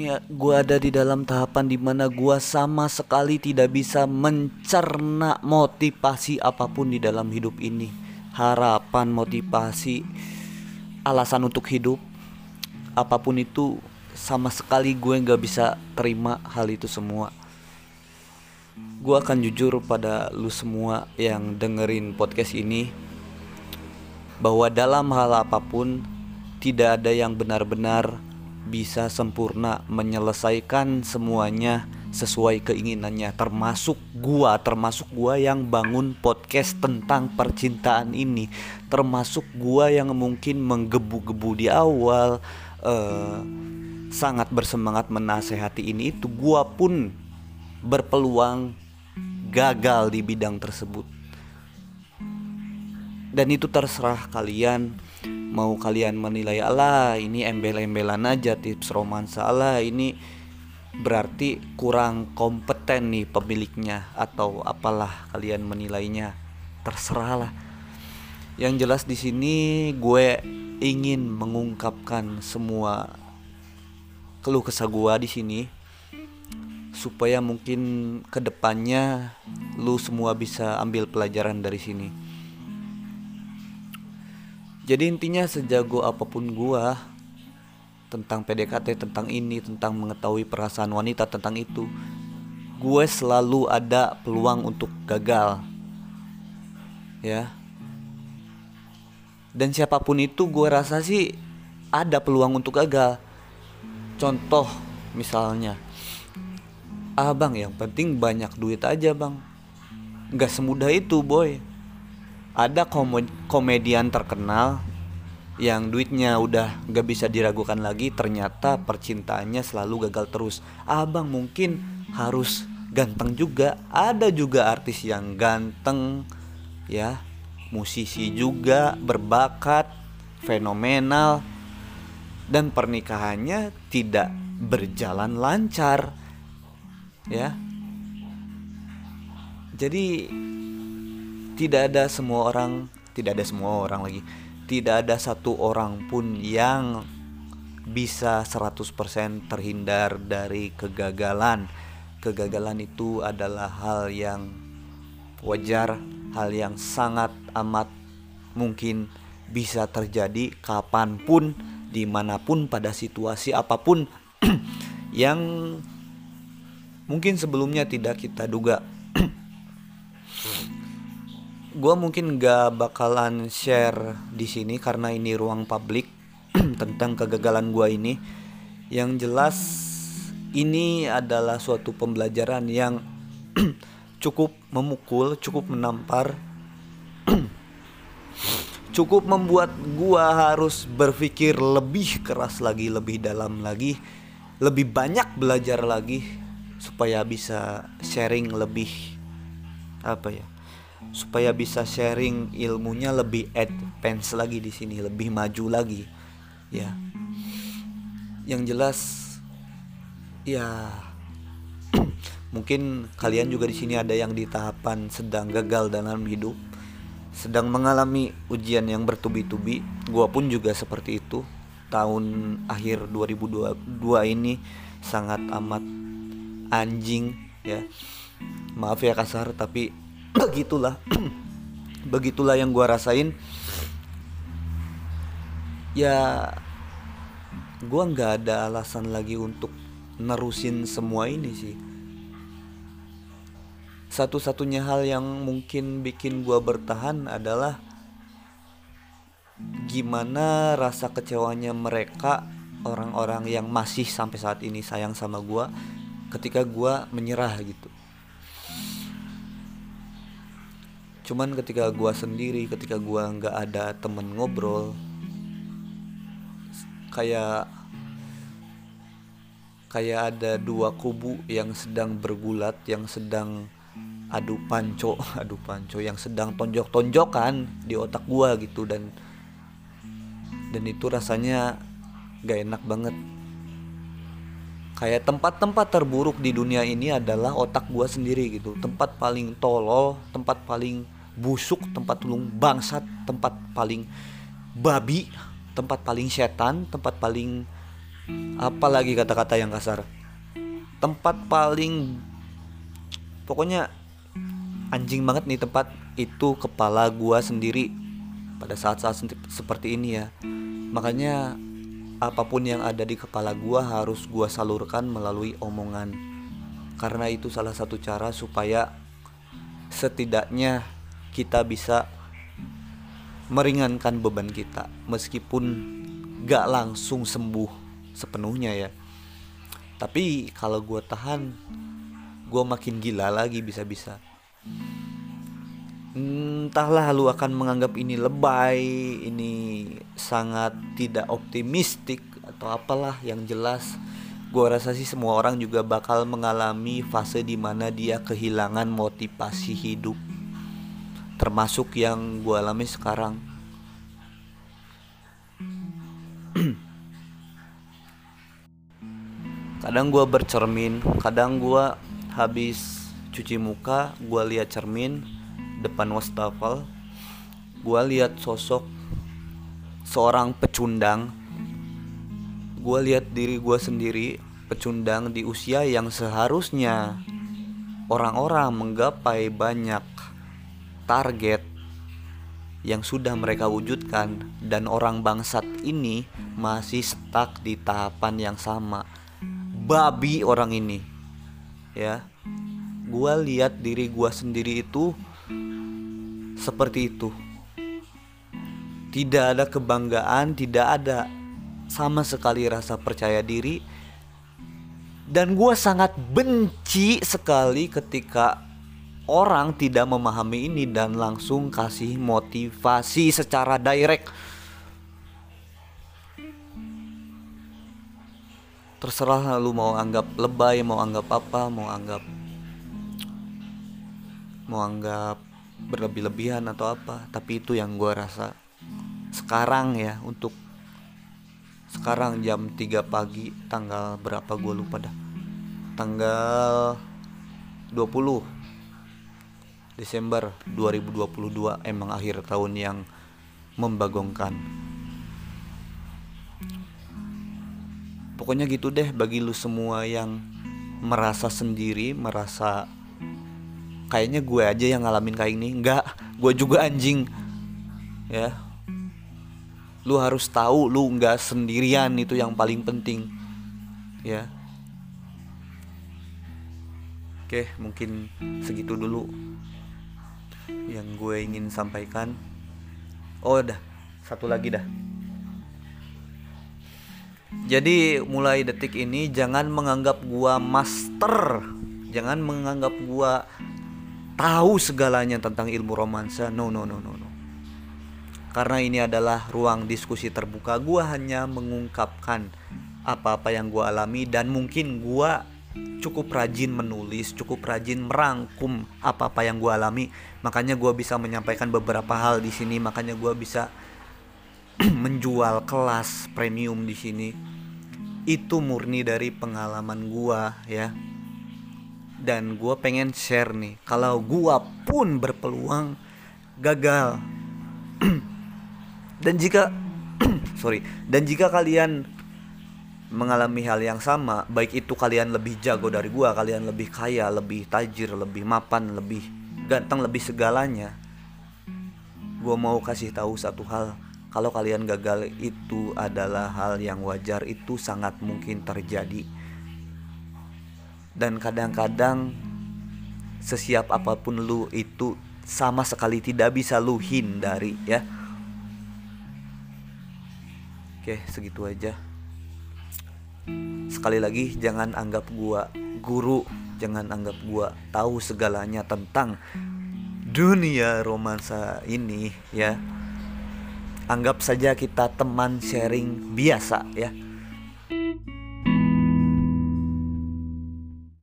ini gue ada di dalam tahapan di mana gue sama sekali tidak bisa mencerna motivasi apa pun di dalam hidup ini. Harapan motivasi alasan untuk hidup apa pun itu sama sekali gue nggak bisa terima hal itu semua. Gue akan jujur pada lu semua yang dengerin podcast ini bahwa dalam hal apa pun tidak ada yang benar-benar bisa sempurna menyelesaikan semuanya sesuai keinginannya termasuk gua termasuk gua yang bangun podcast tentang percintaan ini. Termasuk gua yang mungkin menggebu-gebu di awal uh, sangat bersemangat menasehati ini. Itu gua pun berpeluang gagal di bidang tersebut. Dan itu terserah kalian mau kalian menilai Allah ini embel-embelan aja tips romansa. Allah ini berarti kurang kompeten nih pemiliknya atau apalah kalian menilainya. Terserah lah yang jelas di sini gue ingin mengungkapkan semua keluh kesah gue di sini supaya mungkin ke depannya lu semua bisa ambil pelajaran dari sini jadi intinya sejago apa pun gua tentang PDKT, tentang ini, tentang mengetahui perasaan wanita, tentang itu, gue selalu ada peluang untuk gagal. Ya. Dan siapa pun itu gue rasa sih ada peluang untuk gagal. Contoh misalnya, abang ah, yang penting banyak duit aja bang. Gak semudah itu boy ada komedian terkenal yang duitnya udah gak bisa diragukan lagi ternyata percintaannya selalu gagal terus. Abang mungkin harus ganteng juga. Ada juga artis yang ganteng ya. Musisi juga berbakat fenomenal. Dan pernikahannya tidak berjalan lancar ya. Jadi tidak ada semua orang tidak ada semua orang lagi. Tidak ada satu orang pun yang bisa 100% terhindar dari kegagalan. Kegagalan itu adalah hal yang wajar hal yang sangat amat mungkin bisa terjadi kapan pun di mana pun pada situasi apa pun yang mungkin sebelumnya tidak kita duga gue mungkin gak bakalan share di sini karena ini ruang publik tentang kegagalan gue ini. Yang jelas ini adalah suatu pembelajaran yang cukup memukul, cukup menampar, cukup membuat gue harus berpikir lebih keras lagi, lebih dalam lagi, lebih banyak belajar lagi supaya bisa sharing lebih apa ya supaya bisa sharing ilmunya lebih advance lagi di sini, lebih maju lagi. Ya. Yang jelas ya mungkin kalian juga di sini ada yang di tahapan sedang gagal dalam hidup, sedang mengalami ujian yang bertubi-tubi. Gua pun juga seperti itu. Tahun akhir 2022 ini sangat amat anjing ya. Maaf ya kasar tapi begitulah. Begitulah yang gue rasain. Ya gue nggak ada alasan lagi untuk nerusin semua ini sih. Satu-satunya hal yang mungkin bikin gue bertahan adalah gimana rasa kecewanya mereka orang-orang yang masih sampai saat ini sayang sama gue ketika gue menyerah gitu cuman ketika gua sendiri ketika gua nggak ada temen ngobrol kayak kayak ada dua kubu yang sedang bergulat yang sedang adu panco adu panco yang sedang tonjok-tonjokan di otak gua gitu. Dan dan itu rasanya gak enak banget. Kayak tempat-tempat terburuk di dunia ini adalah otak gua sendiri gitu. Tempat paling tolol tempat paling busuk, tempat tulung bangsat, tempat paling babi, tempat paling setan, tempat paling apalagi kata-kata yang kasar? Tempat paling pokoknya anjing banget nih tempat itu kepala gua sendiri pada saat-saat seperti ini ya. Makanya apa pun yang ada di kepala gua harus gua salurkan melalui omongan. Karena itu salah satu cara supaya setidaknya kita bisa meringankan beban kita meskipun gak langsung sembuh sepenuhnya ya. Tapi kalau gue tahan gue makin gila lagi bisa-bisa. Entahlah lu akan menganggap ini lebay, ini sangat tidak optimistik atau apalah yang jelas. Gue rasa sih semua orang juga bakal mengalami fase di mana dia kehilangan motivasi hidup termasuk yang gue alami sekarang. Kadang gue bercermin kadang gue habis cuci muka gue lihat cermin depan wastafel gue lihat sosok seorang pecundang gue lihat diri gue sendiri pecundang di usia yang seharusnya orang-orang menggapai banyak target yang sudah mereka wujudkan dan orang bangsat ini masih stuck di tahapan yang sama babi orang ini ya gue lihat diri gue sendiri itu seperti itu. Tidak ada kebanggaan, tidak ada sama sekali rasa percaya diri. Dan gue sangat benci sekali ketika orang tidak memahami ini dan langsung kasih motivasi secara direct. Terserah lu mau anggap lebay, mau anggap apa, mau anggap mau anggap berlebih-lebihan atau apa tapi itu yang gue rasa sekarang ya untuk sekarang jam 3 pagi tanggal berapa gue lupa dah tanggal 20 Desember 2022 emang akhir tahun yang membagongkan. Pokoknya gitu deh bagi lu semua yang merasa sendiri merasa kayaknya gue aja yang ngalamin kayak ini. Enggak gue juga anjing. Ya. Lu harus tahu lu nggak sendirian itu yang paling penting. Ya. Oke mungkin segitu dulu yang gue ingin sampaikan oh udah satu lagi dah jadi mulai detik ini jangan menganggap gua master jangan menganggap gua tahu segalanya tentang ilmu romansa. No, no, no, no, no. Karena ini adalah ruang diskusi terbuka. Gua hanya mengungkapkan apa-apa yang gua alami dan mungkin gua cukup rajin menulis, cukup rajin merangkum apa-apa yang gua alami. Makanya gua bisa menyampaikan beberapa hal di sini. Makanya gua bisa menjual kelas premium di sini. Itu murni dari pengalaman gua ya dan gue pengen share nih kalau gue pun berpeluang gagal dan jika sorry dan jika kalian mengalami hal yang sama baik itu kalian lebih jago dari gue kalian lebih kaya lebih tajir lebih mapan lebih ganteng lebih segalanya gue mau kasih tahu satu hal. Kalau kalian gagal itu adalah hal yang wajar itu sangat mungkin terjadi. Dan kadang-kadang sesiap apa pun lu itu sama sekali tidak bisa lu hindari ya. Oke segitu aja sekali lagi jangan anggap gua guru jangan anggap gua tahu segalanya tentang dunia romansa ini ya. Anggap saja kita teman sharing biasa ya